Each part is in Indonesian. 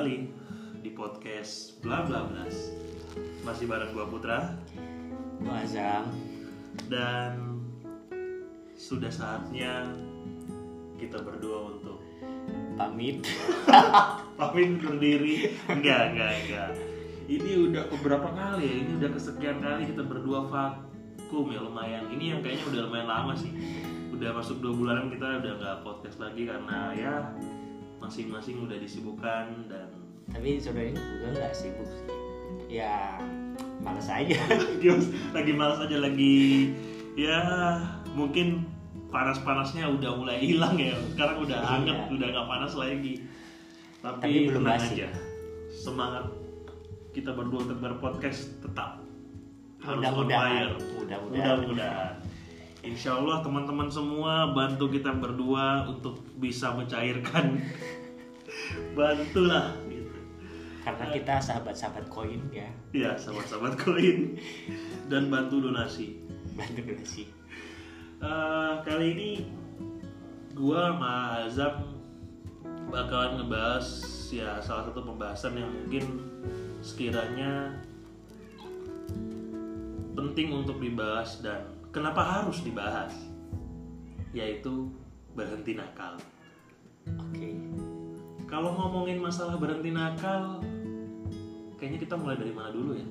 kembali di podcast Bla Bla Blas. Masih bareng gua Putra Gua Azam dan sudah saatnya kita berdua untuk pamit. pamit undur diri. Enggak, enggak, enggak. Ini udah beberapa kali ya, ini udah kesekian kali kita berdua vakum ya lumayan. Ini yang kayaknya udah lumayan lama sih. Udah masuk dua bulanan kita udah nggak podcast lagi karena ya masing-masing udah disibukkan dan Tapi sebenarnya juga nggak sibuk sih. Ya males aja. Lagi malas aja lagi ya mungkin panas-panasnya udah mulai hilang ya sekarang udah Iya. hangat udah nggak panas lagi tapi, Tapi belum tenang basi. aja semangat kita berdua untuk berpodcast tetap harus on Mudah-mudahan. fire Mudah-mudahan. mudah-mudahan Insya Allah teman-teman semua bantu kita berdua untuk bisa mencairkan bantulah gitu Karena kita sahabat-sahabat koin ya. ya sahabat-sahabat koin dan bantu donasi Bantu donasi. Eh, kali ini gua sama Azam bakalan ngebahas ya salah satu pembahasan yang mungkin sekiranya penting untuk dibahas dan kenapa harus dibahas yaitu berhenti nakal. Oke. Kalau ngomongin masalah berhenti nakal, kayaknya kita mulai dari mana dulu ya?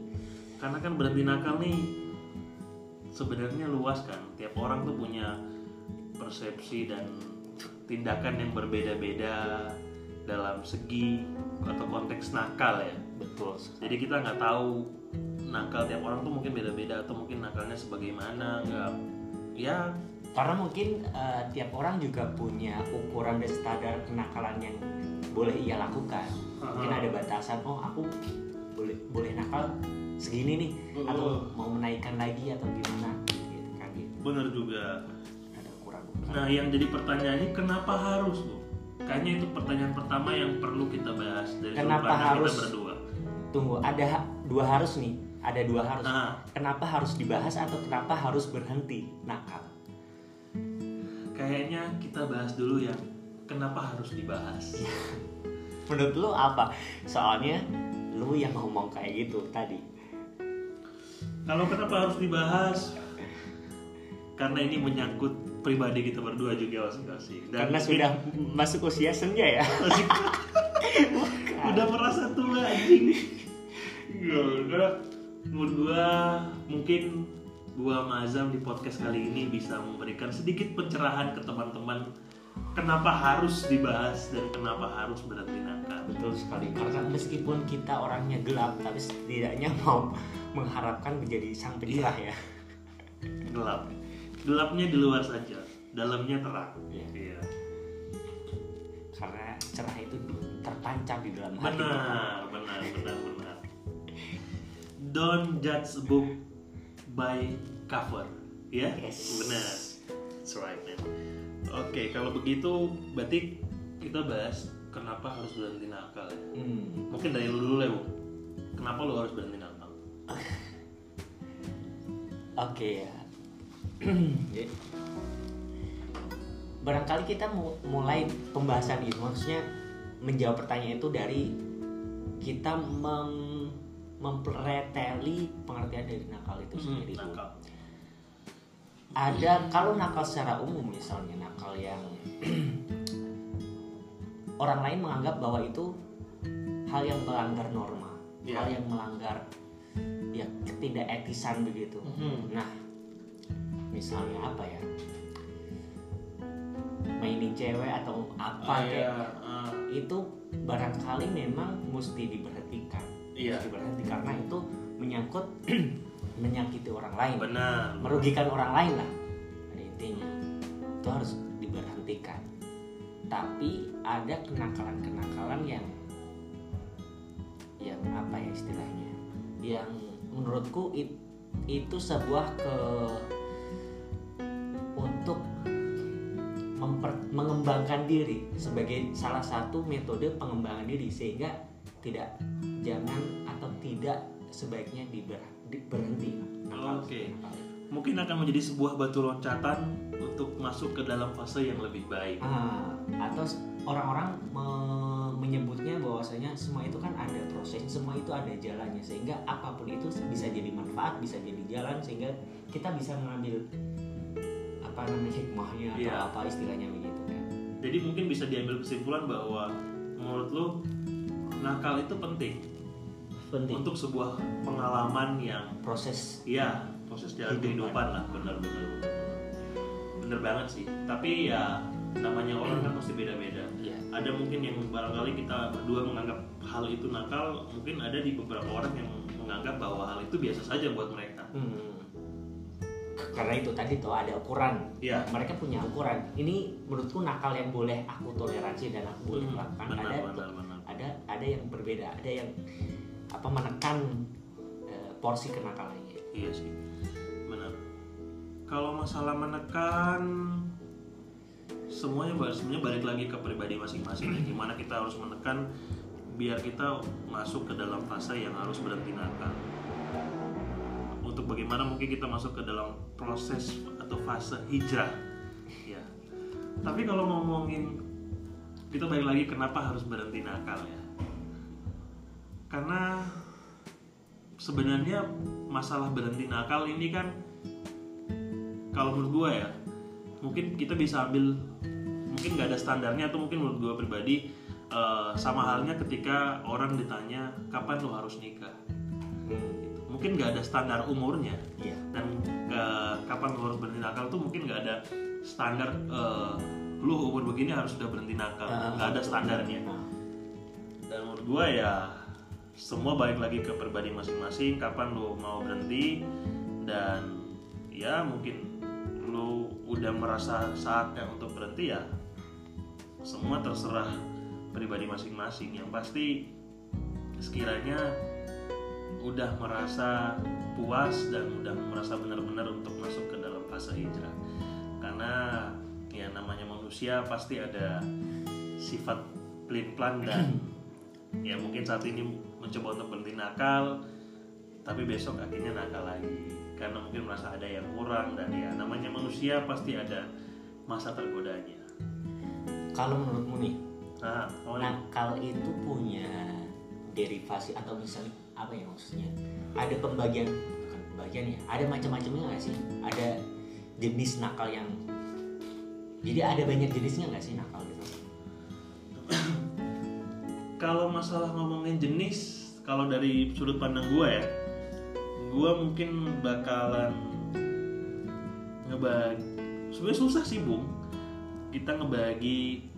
Karena kan berhenti nakal nih sebenarnya luas kan. Tiap orang tuh punya persepsi dan tindakan yang berbeda-beda dalam segi atau konteks nakal ya. Betul. Jadi kita nggak tahu nakal tiap orang tuh mungkin beda-beda atau mungkin nakalnya sebagaimana nggak ya Karena mungkin eh, tiap orang juga punya ukuran dan standar kenakalan yang boleh ia lakukan. Mungkin ada batasan. Oh aku boleh boleh nakal segini nih. Atau mau menaikkan lagi atau gimana? Gitu kan gitu. bener juga. Ada ukuran. Nah, yang jadi pertanyaannya kenapa harus, Bu? Kayaknya itu pertanyaan pertama yang perlu kita bahas dari Kenapa harus? kita berdua. Tunggu, ada dua harus nih. Ada dua harus. Nah, Kenapa harus dibahas atau kenapa harus berhenti nakal? Kayaknya kita bahas dulu yang kenapa harus dibahas. Menurut lu apa? Soalnya lu yang ngomong kayak gitu tadi. Kalau kenapa harus dibahas? Karena ini menyangkut pribadi kita berdua juga masing-masing. Dan Karena mungkin sudah masuk usia senja ya. udah merasa tua anjing. Gak, menurut gua mungkin gua sama Azam di podcast kali ini bisa memberikan sedikit pencerahan ke teman-teman kenapa harus dibahas dan kenapa harus berhenti nakal. Betul sekali. Karena meskipun kita orangnya gelap, tapi setidaknya mau mengharapkan menjadi sang pencerah ya. Gelap. Gelapnya di luar saja, dalamnya terang. Iya. Iya. Karena cerah itu terpancar di dalam hati. kita. Benar, benar, benar, benar. Don't judge a book by cover, ya? Yes. Benar. That's right, man. Oke, kalau begitu berarti kita bahas kenapa harus berhenti nakal ya. Hmm. Mungkin dari lu dulu ya, Bu. Kenapa lu harus berhenti nakal? Oke ya. Jadi, Barangkali kita mu- mulai pembahasan ini maksudnya menjawab pertanyaan itu dari kita mem mempreteli pengertian dari nakal itu sendiri. dulu. Hmm, nakal. Ada kalau nakal secara umum misalnya nakal yang orang lain menganggap bahwa itu hal yang melanggar norma, Iya. hal yang melanggar ya ketidaketisan begitu. Mhm. Nah, misalnya apa ya? Mainin cewek atau apa Ah, kayak ah, itu barangkali memang mesti diberhentikan. Iya. Diberhenti karena itu menyangkut menyakiti orang lain, benar. merugikan orang lain lah. Pada intinya itu harus diberhentikan. Tapi ada kenakalan-kenakalan yang yang apa ya istilahnya? Yang menurutku it- itu sebuah ke untuk memper- mengembangkan diri sebagai salah satu metode pengembangan diri sehingga tidak jangan atau tidak sebaiknya diber, di- berhenti nakal- Oke. nakal. Mungkin akan menjadi sebuah batu loncatan untuk masuk ke dalam fase yang lebih baik Ah, atau orang-orang me- menyebutnya bahwasanya semua itu kan ada proses semua itu ada jalannya sehingga apa pun itu bisa jadi manfaat bisa jadi jalan sehingga kita bisa mengambil apa namanya hikmahnya atau Iya. apa istilahnya begitu kan jadi mungkin bisa diambil kesimpulan bahwa menurut lu nakal itu penting penting untuk sebuah pengalaman yang proses Iya, proses jalan Kehidupan. kehidupan lah, benar-benar benar. Bener banget sih. Tapi ya namanya orang kan pasti beda-beda. ya Ada mungkin yang barangkali kita berdua menganggap hal itu nakal, mungkin ada di beberapa orang yang menganggap bahwa hal itu biasa saja buat mereka. Hmm. karena itu tadi tuh ada ukuran Iya. mereka punya ukuran ini menurutku nakal yang boleh aku toleransi dan aku boleh Hmm, lakukan benar, ada benar, benar. Ada ada yang berbeda ada yang apa menekan eh, porsi kenakalannya Iya sih, benar. Kalau masalah menekan, semuanya sebenarnya balik lagi ke pribadi masing-masing. ya. Gimana kita harus menekan biar kita masuk ke dalam fase yang harus berhenti nakal. Untuk bagaimana mungkin kita masuk ke dalam proses atau fase hijrah, ya. Tapi kalau ngomongin kita balik lagi kenapa harus berhenti nakal ya? Karena sebenarnya masalah berhenti nakal ini kan kalau menurut gue ya mungkin kita bisa ambil mungkin nggak ada standarnya atau mungkin menurut gue pribadi eh, sama halnya ketika orang ditanya kapan lo harus nikah? Mungkin nggak ada standar umurnya. Iya. Dan kapan lo harus berhenti nakal tuh mungkin nggak ada standar eh, lu umur begini harus sudah berhenti nakal. Ah, nggak ada standarnya. Nah, dan menurut gue ya semua balik lagi ke pribadi masing-masing kapan lo mau berhenti dan ya mungkin lo udah merasa saatnya untuk berhenti ya semua terserah pribadi masing-masing. Yang pasti sekiranya udah merasa puas dan udah merasa benar-benar untuk masuk ke dalam fase hijrah. Karena ya namanya manusia pasti ada sifat pelin-pelan dan ya mungkin saat ini mencoba untuk berhenti nakal tapi besok akhirnya nakal lagi. Karena mungkin merasa ada yang kurang dan ya namanya manusia pasti ada masa tergodanya. Kalau menurutmu nih nah nakal itu punya derivasi atau misalnya apa ya maksudnya? Ada pembagian bukan pembagian ya ada macam-macamnya nggak sih? Ada jenis nakal yang jadi ada banyak jenisnya nggak sih nakal gitu? Kalau masalah ngomongin jenis kalau dari sudut pandang gue ya gue mungkin bakalan ngebagi sebenarnya susah sih bung. Kita ngebagi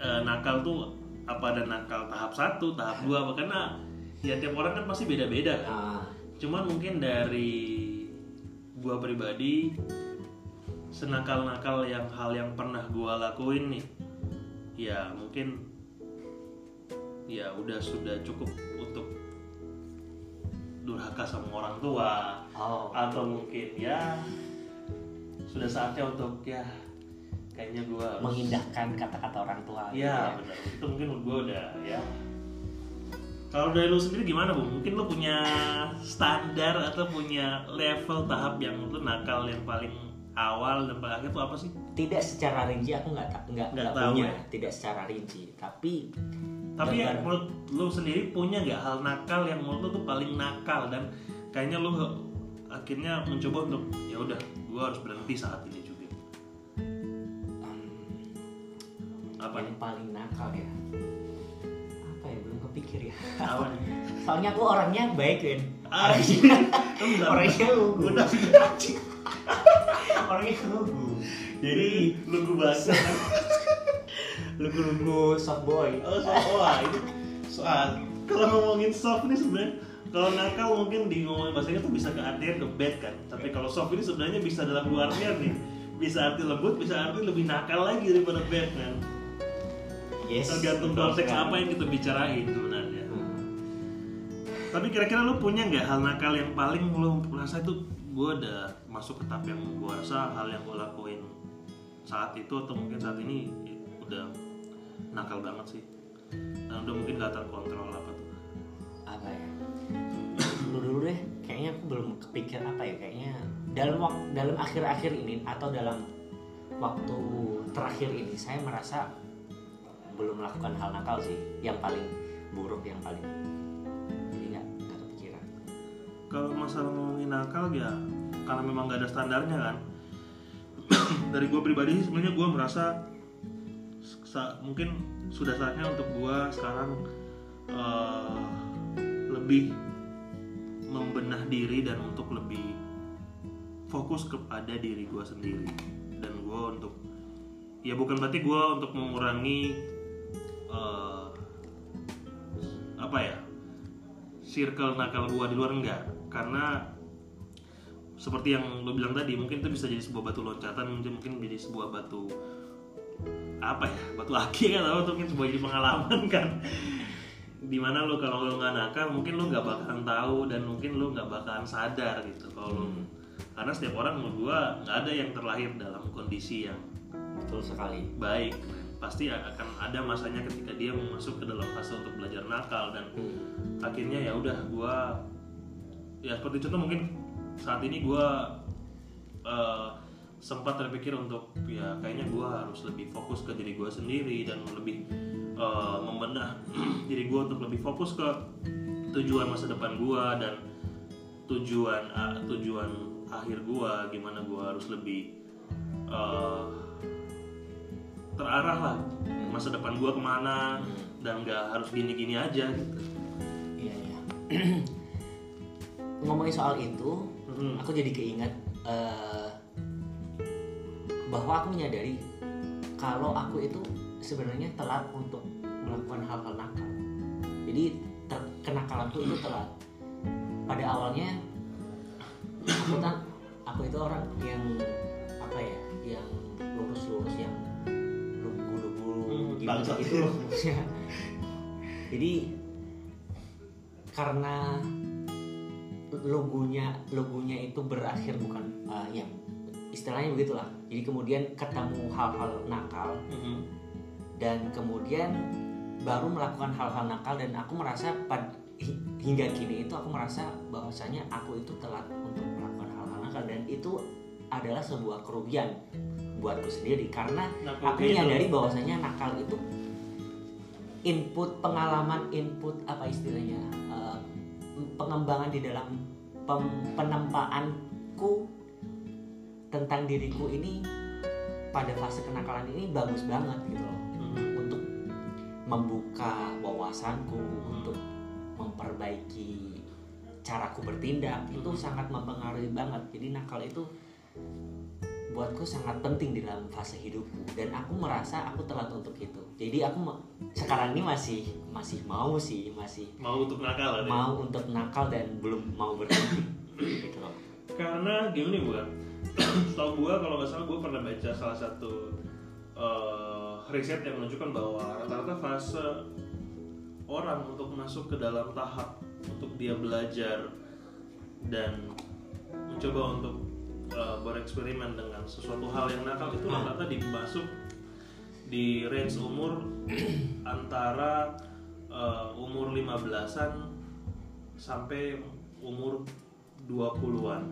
eh, nakal tuh apa ada nakal tahap satu tahap dua apa karena ya tiap orang kan pasti beda-beda kan. Ah, cuman mungkin dari gua pribadi senakal-nakal yang hal yang pernah gua lakuin nih. Ya mungkin ya udah sudah cukup untuk durhaka sama orang tua. Oh. Atau mungkin ya sudah saatnya untuk ya kayaknya gua harus mengindahkan kata-kata orang tua gitu ya. benar itu mungkin gua udah ya. Kalau dari lu sendiri gimana bu? Mungkin lu punya standar atau punya level tahap yang lu nakal yang paling awal dan akhir itu apa sih? tidak secara rinci aku nggak nggak Nggak punya ya? tidak secara rinci tapi Tapi ya menurut lu sendiri punya nggak hal nakal yang menurut lu tuh paling nakal dan kayaknya lu akhirnya mencoba untuk ya udah gua harus berhenti saat ini juga. hmm, Apa yang nih? paling nakal ya apa ya belum kepikir ya Apa nih? soalnya aku orangnya baik kan Ah, orangnya Bentar. orangnya lugu Udah orangnya lugu Jadi lu gua bahasa. lugu-lugu soft boy. Oh, so, wah itu soal kalau ngomongin soft ini sebenarnya kalau nakal mungkin di ngomongin bahasanya tuh bisa ke artian ke bad kan. Tapi kalau soft ini sebenarnya bisa dalam dua artian nih. Bisa arti lembut bisa arti lebih nakal lagi daripada bad kan. Yes. Tergantung konteks apa yang kita bicarain sebenarnya. Hmm. tapi kira-kira lu punya nggak hal nakal yang paling lu rasa itu gue udah masuk ke tahap yang gue rasa hal yang gue lakuin saat itu atau mungkin saat ini udah nakal banget sih. Dan udah mungkin gak terkontrol apa tuh. Apa ya? Dulu dulu deh kayaknya aku belum kepikir apa ya kayaknya dalam wak- dalam akhir-akhir ini atau dalam waktu terakhir ini saya merasa belum melakukan hal nakal sih yang paling buruk yang paling kalau masalah ngomongin nakal ya karena memang nggak ada standarnya kan. Dari gue pribadi sebenarnya gue merasa sa- mungkin sudah saatnya untuk gue sekarang eh, lebih membenah diri dan untuk lebih fokus kepada diri gue sendiri. Dan gue untuk ya bukan berarti gue untuk mengurangi eh, apa ya circle nakal gua di luar enggak. Karena seperti yang lo bilang tadi mungkin itu bisa jadi sebuah batu loncatan mungkin mungkin jadi sebuah batu apa ya batu aki kan atau mungkin sebuah jadi pengalaman kan. Di mana lo kalau lo nggak nakal mungkin lo nggak bakalan tahu dan mungkin lo nggak bakalan sadar gitu kalau lo karena setiap orang menurut gua nggak ada yang terlahir dalam kondisi yang betul sekali. baik pasti akan ada masanya ketika dia mau masuk ke dalam fase untuk belajar nakal dan Hmm. akhirnya ya udah gua ya seperti contoh mungkin saat ini gua eh, sempat terpikir untuk ya kayaknya gua harus lebih fokus ke diri gua sendiri dan lebih eh, membenah diri gua untuk lebih fokus ke tujuan masa depan gua dan tujuan ah, tujuan akhir gua gimana gua harus lebih eh, terarah lah masa depan gua ke mana dan nggak harus gini-gini aja gitu. Iya iya. Ngomongin soal itu, Hmm. aku jadi keinget eh, bahwa aku menyadari kalau aku itu sebenarnya telat untuk melakukan hal-hal nakal. Jadi ter- kenakalanku itu telat. Pada awalnya aku tak, aku itu orang yang apa ya, yang lurus-lurus yang Hmm, bangsat. itu lurusnya. Jadi karena logonya logonya itu berakhir bukan uh, yang istilahnya begitulah jadi kemudian ketemu hal-hal nakal Mhm. dan kemudian baru melakukan hal-hal nakal dan aku merasa pad- hi- hingga kini itu aku merasa bahwasanya aku itu telat untuk melakukan hal-hal nakal dan itu adalah sebuah kerugian buatku sendiri. Karena aku menyadari bahwasanya nakal itu input pengalaman input apa istilahnya eh, pengembangan di dalam penempaanku tentang diriku ini pada fase kenakalan ini bagus banget gitu loh. Mhm. untuk membuka wawasanku untuk memperbaiki caraku bertindak itu sangat mempengaruhi banget. Jadi nakal itu buatku sangat penting di dalam fase hidupku. Dan aku merasa aku telat untuk itu. Jadi aku sekarang ini masih masih mau sih masih mau untuk nakal ada ya? mau untuk nakal dan belum mau berhenti. Gitu loh. Karena gini bukan setahu gua kalau nggak salah gua pernah baca salah satu eh, riset yang menunjukkan bahwa rata-rata fase orang untuk masuk ke dalam tahap untuk dia belajar dan mencoba untuk eh, bereksperimen dengan sesuatu hal yang nakal itu rata-rata dimasuk di range umur antara eh, umur 15-an sampai umur 20-an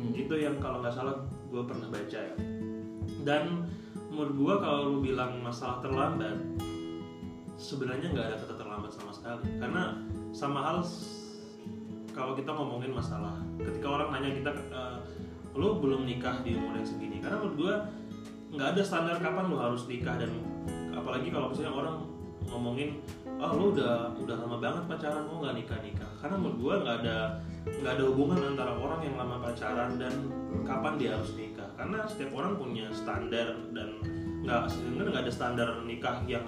Hmm. itu yang kalau nggak salah gue pernah baca ya. Dan menurut gue kalau lu bilang masalah terlambat sebenarnya nggak ada kata terlambat sama sekali. Karena sama hal kalau kita ngomongin masalah ketika orang nanya kita eh, lu belum nikah di umur yang segini. Karena menurut gue nggak ada standar kapan lu harus nikah dan apalagi kalau misalnya orang ngomongin oh lu udah udah lama banget pacaran mau nggak nikah nikah karena menurut gue nggak ada nggak ada hubungan antara orang yang lama pacaran dan kapan dia harus nikah. Karena setiap orang punya standar dan nggak sebenarnya nggak ada standar nikah yang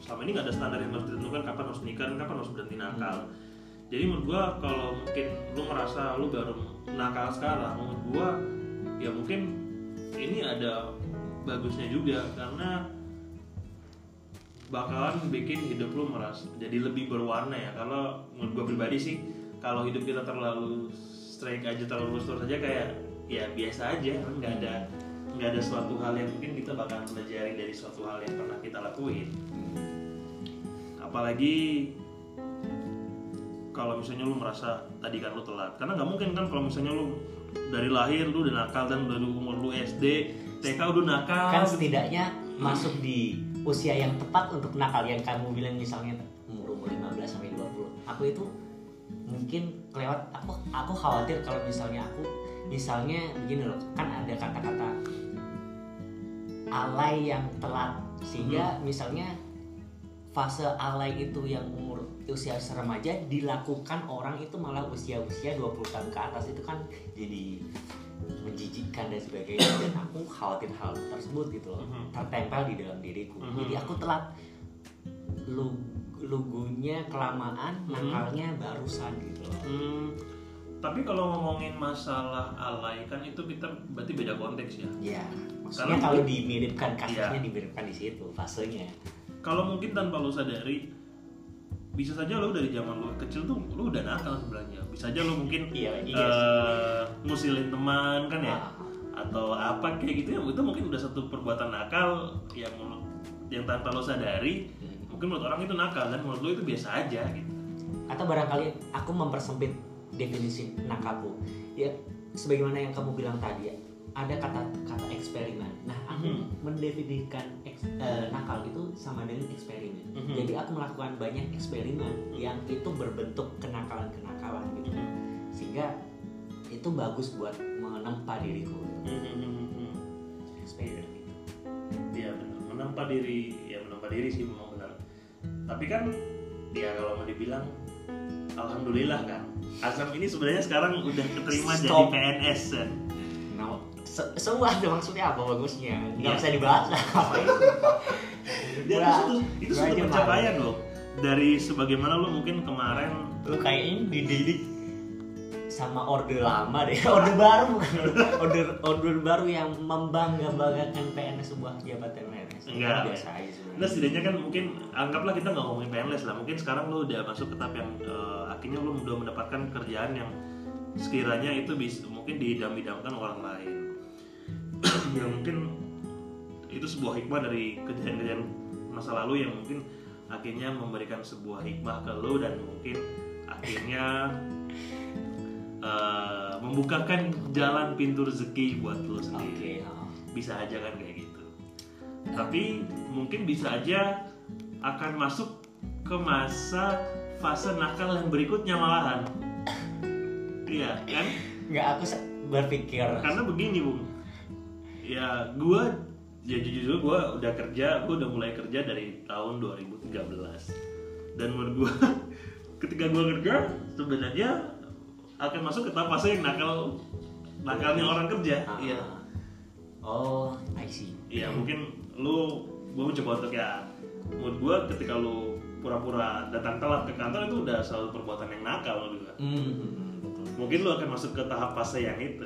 selama ini nggak ada standar yang harus ditentukan kapan harus nikah dan kapan harus berhenti nakal. Jadi menurut gua kalau mungkin lu merasa lu baru nakal sekarang menurut gua ya mungkin ini ada bagusnya juga karena bakalan bikin hidup lu merasa jadi lebih berwarna ya. Kalau menurut gue pribadi sih kalau hidup kita terlalu straight aja terlalu lurus lurus aja kayak ya biasa aja. Nggak ada nggak ada suatu hal yang mungkin kita bakalan pelajari dari suatu hal yang pernah kita lakuin. Apalagi kalau misalnya lu merasa tadi kan lu telat. Karena nggak mungkin kan kalau misalnya lu dari lahir lu udah nakal dan dari umur lu SD TK udah nakal kan setidaknya masuk di usia yang tepat untuk nakal. Yang kamu bilang misalnya umur umur 15 sampai 20 aku itu mungkin kelewat aku aku khawatir kalau misalnya aku misalnya begini loh kan ada kata-kata alay yang telat. Sehingga misalnya fase alay itu yang umur usia remaja dilakukan orang itu malah usia-usia 20 tahun ke atas. Itu kan jadi menjijikkan dan sebagainya. Dan aku khawatir hal tersebut gitu loh. Mhm. tertempel di dalam diriku. Mhm. jadi aku telat. Lu lugunya kelamaan Mhm. nakalnya barusan gitu loh. Hmm, tapi kalau ngomongin masalah alay kan itu kita berarti beda konteks ya? Ya maksudnya Karena kalau dimiripkan kasusnya Iya. dimiripkan di situ fasenya. Kalau mungkin tanpa lu sadari bisa saja lu dari zaman lu kecil tuh lu udah nakal sebenarnya. Bisa aja lu mungkin iya iya eh, ngusilin teman kan ya? Ah. atau apa kayak gitu ya. Itu mungkin udah satu perbuatan nakal yang yang tanpa lo sadari Hmm. mungkin menurut orang itu nakal dan menurut lo itu biasa aja gitu. Atau barangkali aku mempersempit definisi nakalku ya sebagaimana yang kamu bilang tadi ya ada kata kata eksperimen. Nah Mhm. mendefinisikan eks- eh, nakal itu sama dengan eksperimen. Mhm. jadi aku melakukan banyak eksperimen yang itu berbentuk kenakalan kenakalan gitu. Sehingga itu bagus buat menempa diriku. Eksperimen gitu. Iya benar. Menempa diri ya menempa diri sih memang benar. Tapi kan ya kalau mau dibilang alhamdulillah kan. Azam ini sebenarnya sekarang udah keterima jadi Stop. PNS kan Semua ada maksudnya apa bagusnya? Nggak Iya. bisa dibahas apa itu Dan itu, itu suatu pencapaian loh. Dari sebagaimana lo mungkin kemarin lu kayaknya dididik sama orde lama deh. Orde baru bukan? Orde orde baru yang membangga banggakan PNS sebuah jabatan PNS Enggak. biasa aja Nah setidaknya kan mungkin anggaplah kita nggak ngomongin PNS lah. Mungkin sekarang lo udah masuk ke tahap yang eh, akhirnya lo udah mendapatkan kerjaan yang sekiranya itu bisa mungkin didam-idamkan orang lain ya mungkin itu sebuah hikmah dari kejadian-kejadian masa lalu yang mungkin akhirnya memberikan sebuah hikmah ke lo dan mungkin akhirnya eh, membukakan jalan pintu rezeki buat lo sendiri. Oh. bisa aja kan kayak gitu. Tapi mungkin bisa aja akan masuk ke masa fase nakal yang berikutnya malahan. Iya kan? Nggak aku berpikir. Karena begini bung ya gua ya jujur gua udah kerja gua udah mulai kerja dari tahun 2013 dan menurut gua ketika gua kerja sebenarnya akan masuk ke tahap fase yang nakal nakalnya orang kerja Ah. iya oh I see Iya mungkin lu gue mencoba untuk ya menurut gue ketika lu pura-pura datang telat ke kantor itu udah selalu perbuatan yang nakal menurut gue. Hmm, Mungkin lu akan masuk ke tahap fase yang itu.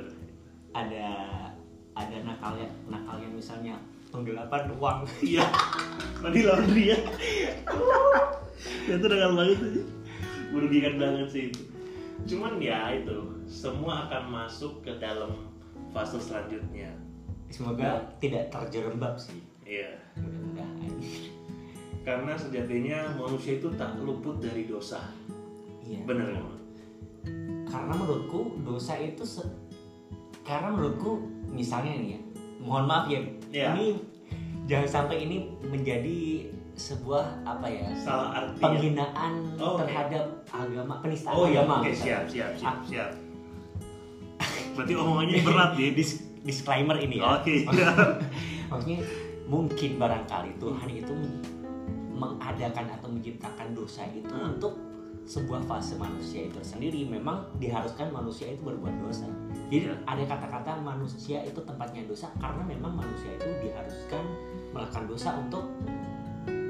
ada ada nakalnya nakalnya misalnya penggelapan uang Iya. Tadi laundry ya. itu nakal banget sih. Merugikan banget sih itu. Cuman ya itu semua akan masuk ke dalam fase selanjutnya. semoga tidak terjerembab sih Iya. mudah-mudahan Karena sejatinya manusia itu tak luput dari dosa. iya Bener kan? karena menurutku dosa itu se- karena menurutku misalnya nih ya mohon maaf ya Iya. ini jangan sampai ini menjadi sebuah apa ya Salah arti. ya? penghinaan Oh, terhadap agama penistaan Oh iya, agama misalnya. siap, siap, siap, Ah. siap. Berarti omongannya berat ya? Dis- disclaimer ini ya Oke. maksudnya mungkin barangkali Tuhan itu mengadakan atau menciptakan dosa itu Hmm. untuk sebuah fase manusia itu sendiri memang diharuskan manusia itu berbuat dosa jadi Iya. ada kata-kata manusia itu tempatnya dosa karena memang manusia itu diharuskan melakukan dosa untuk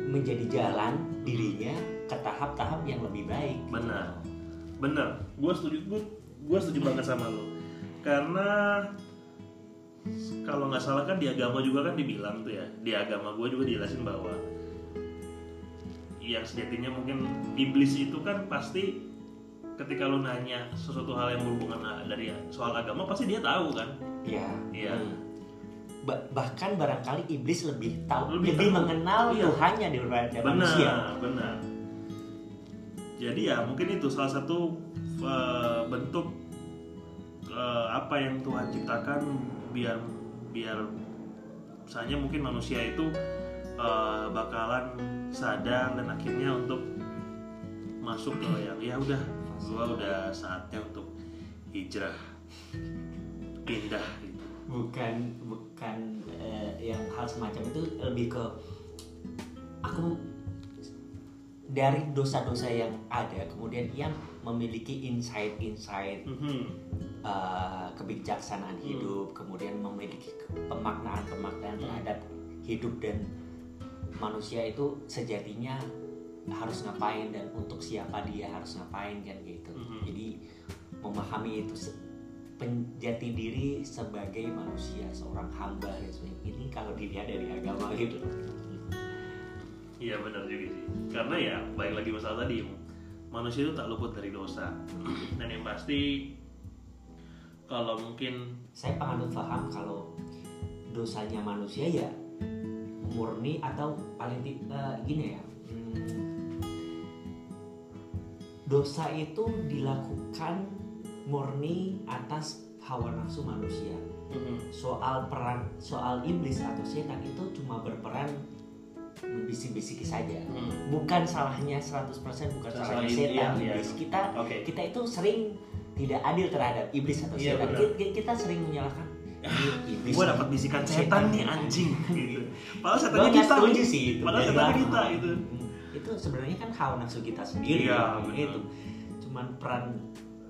menjadi jalan dirinya ke tahap-tahap yang lebih baik gitu. Benar. Bener, gue setuju, gue, gue setuju banget sama lo. Karena kalau nggak salah kan di agama juga kan dibilang tuh ya, di agama gue juga dijelasin bahwa yang sejatinya mungkin iblis itu kan pasti ketika lo nanya sesuatu hal yang berhubungan dari soal agama pasti dia tahu kan Iya. Iya. Hmm. Ba- bahkan barangkali iblis lebih tahu, Lebih lebih, tahu. mengenal Iya. Tuhannya daripada benar manusia. benar jadi ya mungkin itu salah satu eh, bentuk eh, apa yang Tuhan ciptakan biar biar misalnya mungkin manusia itu eh, bakalan sadar dan akhirnya untuk masuk ke yang ya udah gua udah saatnya untuk hijrah pindah gitu. bukan bukan eh, yang hal semacam itu lebih ke aku dari dosa-dosa yang ada kemudian yang memiliki insight-insight Mhm. uh, kebijaksanaan hidup kemudian memiliki pemaknaan-pemaknaan terhadap hidup dan manusia itu sejatinya harus ngapain dan untuk siapa dia harus ngapain kan gitu Mhm. jadi memahami itu penjati diri sebagai manusia seorang hamba dan sebagainya ini kalau dilihat dari agama gitu Iya benar juga sih. Karena ya baik lagi masalah tadi manusia itu tak luput dari dosa. Dan yang pasti kalau mungkin saya penganut paham kalau dosanya manusia ya murni atau paling eh, gini ya hmm, dosa itu dilakukan murni atas hawa nafsu manusia soal peran soal iblis atau setan itu cuma berperan bisik-bisik saja Hmm. bukan salahnya 100% bukan Salah salahnya setan iya, iya. iblis kita Oke. kita itu sering tidak adil terhadap iblis atau Iya, setan kita, kita sering menyalahkan iblis gue dapat bisikan setan nih anjing gitu. Padahal setannya kita. setuju sih itu Padahal Dari setannya lama. kita itu. Hmm, itu sebenarnya kan hawa nafsu kita sendiri Iya, benar. itu cuman peran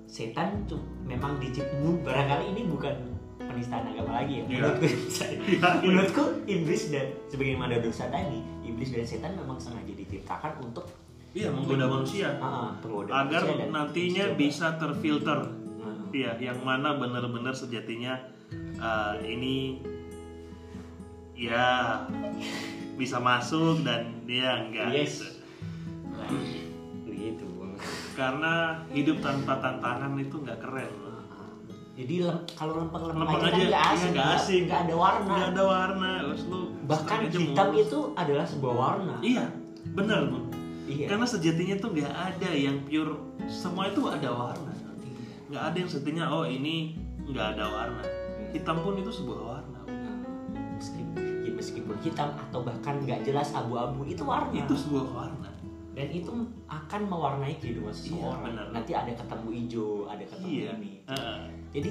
setan cu- memang diciptakan barangkali ini bukan penistaan agama lagi ya Iya. menurutku Iya, iya. menurutku iblis dan sebagaimana dosa tadi iblis dan setan memang sengaja diciptakan untuk Iya menggoda manusia ah, penggoda agar manusia nantinya bisa terfilter. Hmm. Iya, yang mana benar-benar sejatinya uh, ini ya bisa masuk dan dia enggak. Yes. gitu. Nah, begitu Karena hidup tanpa tantangan itu nggak keren. jadi lem- kalau lempeng-lempeng Lempeng aja, aja, kan nggak iya, asik nggak nggak- asik. nggak ada warna Nggak ada warna, terus lu bahkan hitam mulus. itu adalah sebuah warna Iya, benar bu. iya Karena sejatinya tuh nggak ada yang pure. Semua itu ada warna. Nggak ada yang sejatinya oh ini nggak ada warna. Hitam pun itu sebuah warna. Meskipun, ya meskipun hitam atau bahkan nggak jelas abu-abu itu warna Itu sebuah warna. dan itu akan mewarnai kehidupan seseorang benar. nanti ada ketemu hijau ada ketemu Iya. ini Heeh. jadi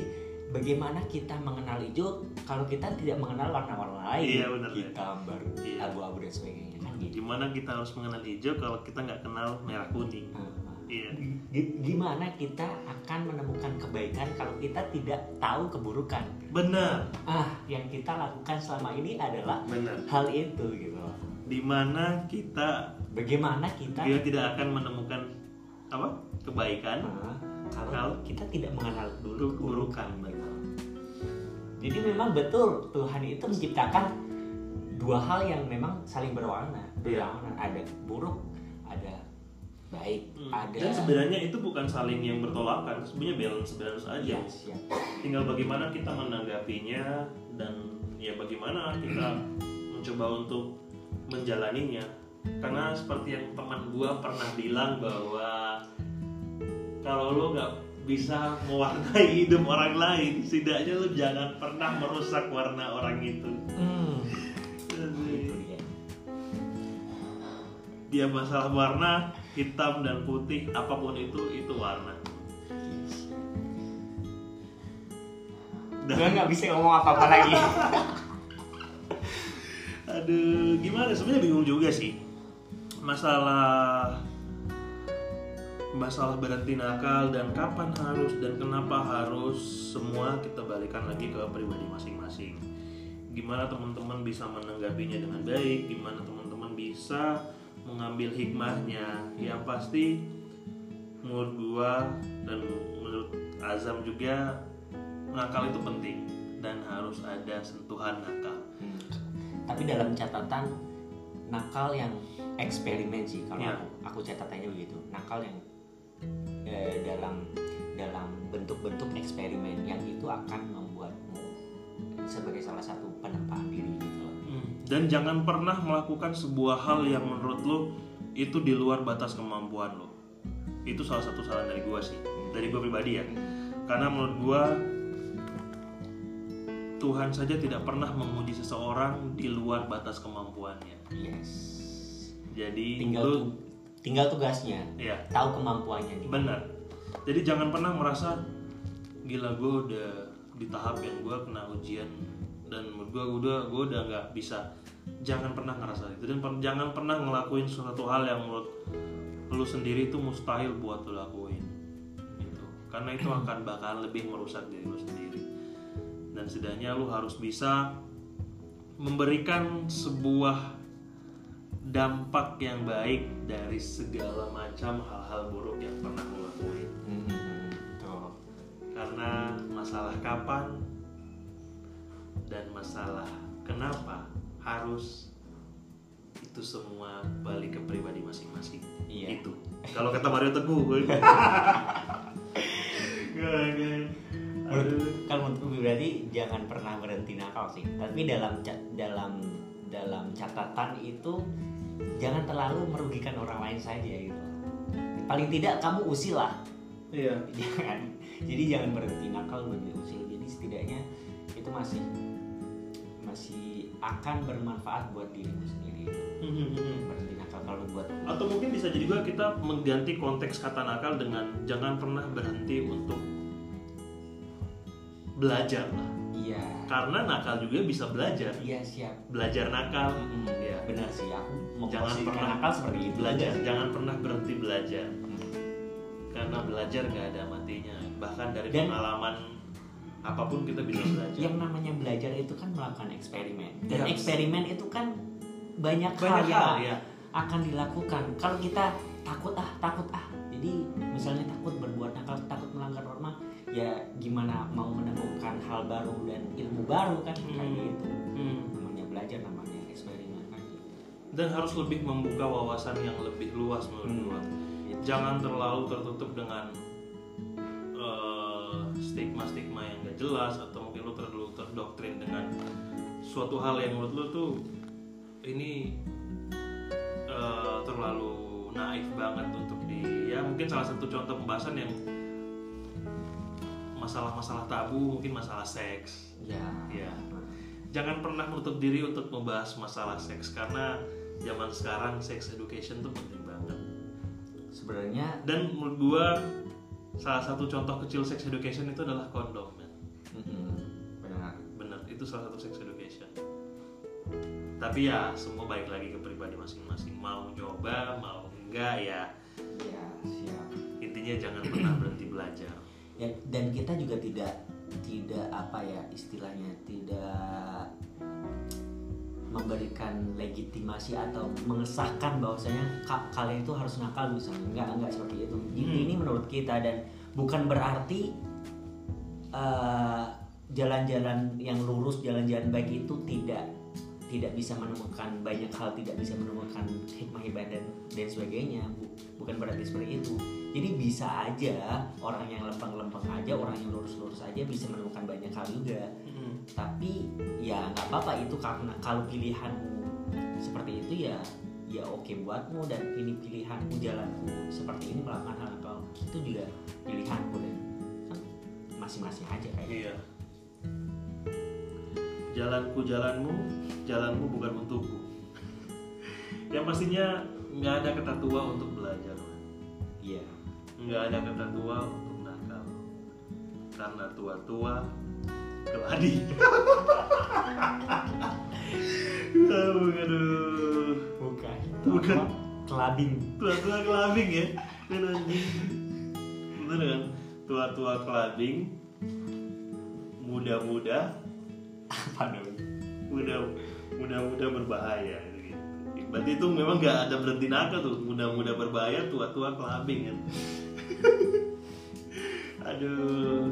bagaimana kita mengenal hijau kalau kita tidak mengenal warna-warna lain Iya, benar, ya. hitam baru Iya. abu-abu dan sebagainya kan gitu Gimana kita harus mengenal hijau kalau kita nggak kenal merah kuning? Nah, Iya. Gi- gimana kita akan menemukan kebaikan kalau kita tidak tahu keburukan Benar, ah yang kita lakukan selama ini adalah benar. hal itu gitu. Di mana kita bagaimana kita dia tidak akan menemukan apa kebaikan Ah, kalau Kalau kita tidak mengenal dulu keburukan. gitu. jadi memang betul Tuhan itu menciptakan dua hal yang memang saling berwarna Iya. berwarna ada buruk ada baik Hmm. ada Dan sebenarnya itu bukan saling yang bertolakan, sebenarnya balance balance aja. Iya, siap. Tinggal bagaimana kita menanggapinya dan ya bagaimana kita mencoba untuk menjalaninya. Karena seperti yang teman gua pernah bilang bahwa kalau lo nggak bisa mewarnai hidup orang lain, setidaknya lo jangan pernah merusak warna orang itu. Hmm, itu dia. Dia masalah warna hitam dan putih, apa pun itu itu warna. Gue nggak bisa ngomong apa-apa lagi. Aduh, gimana? Sebenarnya bingung juga sih. Masalah masalah berhenti nakal dan kapan harus dan kenapa harus semua kita balikan lagi ke pribadi masing-masing. Gimana teman-teman bisa menanggapinya dengan baik? Gimana teman-teman bisa mengambil hikmahnya? Yang pasti menurut gua dan menurut Azam juga nakal itu penting dan harus ada sentuhan nakal. Hmm. Tapi dalam catatan nakal yang eksperimen sih kalau Iya. aku, aku catatannya begitu. Nakal yang eh, dalam dalam bentuk-bentuk eksperimen yang itu akan membuatmu sebagai salah satu penempaan diri. Dan jangan pernah melakukan sebuah hal yang menurut lo itu di luar batas kemampuan lo. itu salah satu saran dari gua sih. Dari gua pribadi ya. Karena menurut gua Tuhan saja tidak pernah memuji seseorang di luar batas kemampuannya. Yes. Jadi tinggal tu- tinggal tugasnya. Ya tahu kemampuannya nih. Benar. Jadi jangan pernah merasa gila gue udah di tahap yang gue kena ujian dan menurut gue udah gue udah nggak bisa jangan pernah ngerasa itu. Dan per- jangan pernah ngelakuin suatu hal yang menurut lu sendiri itu mustahil buat lu lakuin gitu. Karena itu akan bakal lebih merusak diri lu sendiri. Dan setidaknya lu harus bisa memberikan sebuah dampak yang baik dari segala macam hal-hal buruk yang pernah lu lakuin. Hmm, tuh. karena masalah kapan dan masalah kenapa harus itu semua balik ke pribadi masing-masing Iya. itu kalau kata Mario Teguh Menurut, kalau menurutku berarti jangan pernah berhenti nakal sih. Tapi dalam dalam dalam catatan itu jangan terlalu merugikan orang lain saja gitu. Paling tidak kamu usil lah. iya Jangan. Jadi jangan berhenti nakal berhenti usil. Jadi setidaknya itu masih masih akan bermanfaat buat dirimu sendiri. Berhenti nakal kalau buat atau mungkin bisa jadi juga kita mengganti konteks kata nakal dengan jangan pernah berhenti untuk belajar lah. Iya. Karena nakal juga bisa belajar. Iya siap. belajar nakal. Mm, ya Benar sih. Aku Jangan pernah nakal seperti itu. belajar. Jangan pernah berhenti belajar. Hmm. karena belajar gak ada matinya. Bahkan dari Dan- pengalaman apa pun kita bisa belajar yang namanya belajar itu kan melakukan eksperimen dan Yes. eksperimen itu kan banyak, banyak hal hal yang ya akan dilakukan kalau kita takut ah takut ah jadi misalnya takut berbuat nakal takut melanggar norma ya gimana mau menemukan hal baru dan ilmu baru kan kayak Hmm. gitu Hmm. namanya belajar namanya eksperimen kan gitu. dan harus lebih membuka wawasan yang lebih luas menurut Hmm. gua Gitu. jangan terlalu tertutup dengan stigma-stigma yang gak jelas atau mungkin lu terlalu terdoktrin dengan suatu hal yang menurut lu tuh ini eh, terlalu naif banget untuk di ya mungkin salah satu contoh pembahasan yang masalah-masalah tabu mungkin masalah seks. Ya. Ya. Jangan pernah menutup diri untuk membahas masalah seks karena zaman sekarang sex education tuh penting banget. Sebenarnya dan menurut gua salah satu contoh kecil sex education itu adalah kondom men. mm-mm, benar. Bener itu salah satu sex education. Tapi ya semua balik lagi ke pribadi masing-masing. Mau coba mau enggak ya. Ya siap. Intinya jangan pernah berhenti belajar. Ya dan kita juga tidak tidak apa ya istilahnya tidak memberikan legitimasi atau mengesahkan bahwasanya ka- kalian itu harus nakal misalnya enggak enggak seperti itu ini, Hmm. ini menurut kita dan bukan berarti eh, jalan-jalan yang lurus jalan-jalan baik itu tidak tidak bisa menemukan banyak hal tidak bisa menemukan hikmah-hikmah dan dan sebagainya. Bu- bukan berarti seperti itu. Jadi bisa aja orang yang lempeng-lempeng aja orang yang lurus-lurus aja bisa menemukan banyak hal juga. Tapi ya nggak apa-apa itu karena kalau pilihanmu seperti itu ya ya oke buatmu dan ini pilihanku jalanku seperti ini melakukan hal apa itu juga pilihanku dan kan masing-masing aja kayak gitu. iya jalanku jalanmu jalanmu bukan untukku. Yang pastinya nggak ada kata tua untuk belajar iya. Nggak ada kata tua untuk nakal. Karena tua-tua keladi. Aduh aduh bukan. Bukan. kelabing. Tua-tua kelabing ya? Kan anjing. Bener kan? Tua-tua kelabing muda-muda apa dong muda muda-muda berbahaya gitu. Berarti itu memang nggak ada berhenti nakal tuh muda-muda berbahaya tua-tua kelabing kan. Aduh.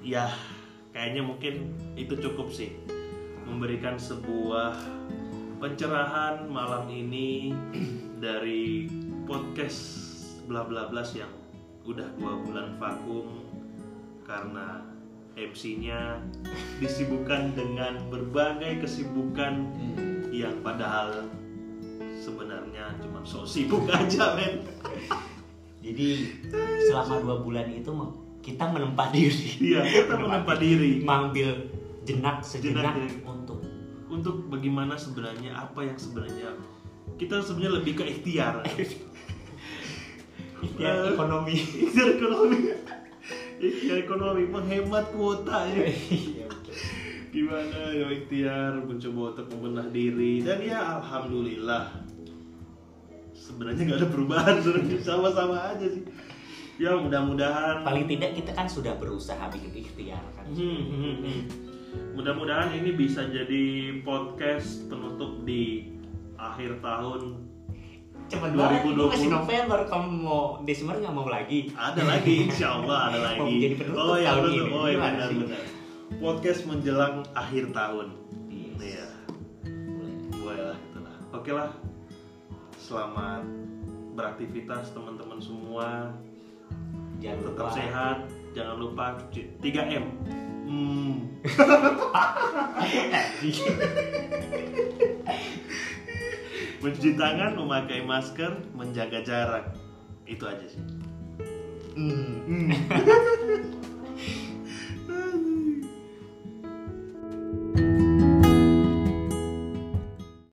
Ya, kayaknya mungkin itu cukup sih memberikan sebuah pencerahan malam ini dari podcast bla bla blas yang udah dua bulan vakum karena MC-nya disibukkan dengan berbagai kesibukan yang padahal sebenarnya cuma sok sibuk aja men. Jadi selama dua bulan itu kita menempa diri, iya kita menempa diri. Mengambil jenak sejenak Jenak, jenak. untuk untuk bagaimana sebenarnya apa yang sebenarnya kita sebenarnya lebih ke ikhtiar. Ikhtiar ekonomi. ikhtiar ekonomi ikhtiar ekonomi menghemat kuota ya. Iya, gimana ya ikhtiar mencoba untuk membenah diri. Dan ya alhamdulillah. Sebenarnya nggak ada perubahan sama-sama aja sih. Ya mudah-mudahan Paling tidak kita kan sudah berusaha bikin ikhtiar kan. Hmm, hmm, hmm. mudah-mudahan ini bisa jadi podcast penutup di akhir tahun Banget, ini 2020. masih November, kamu mau Desember nggak mau lagi? ada lagi insya Allah ada lagi Mau menjadi penutup oh ya tahun ini. oh ya Gimana benar benar podcast menjelang akhir tahun Yes. Iya. Boleh. lah gitu lah oke lah selamat beraktivitas teman-teman semua Jangan tetap lupa. sehat jangan lupa cuci 3 m hmm. mencuci tangan, memakai masker, menjaga jarak. Itu aja sih. Hmm. Mm.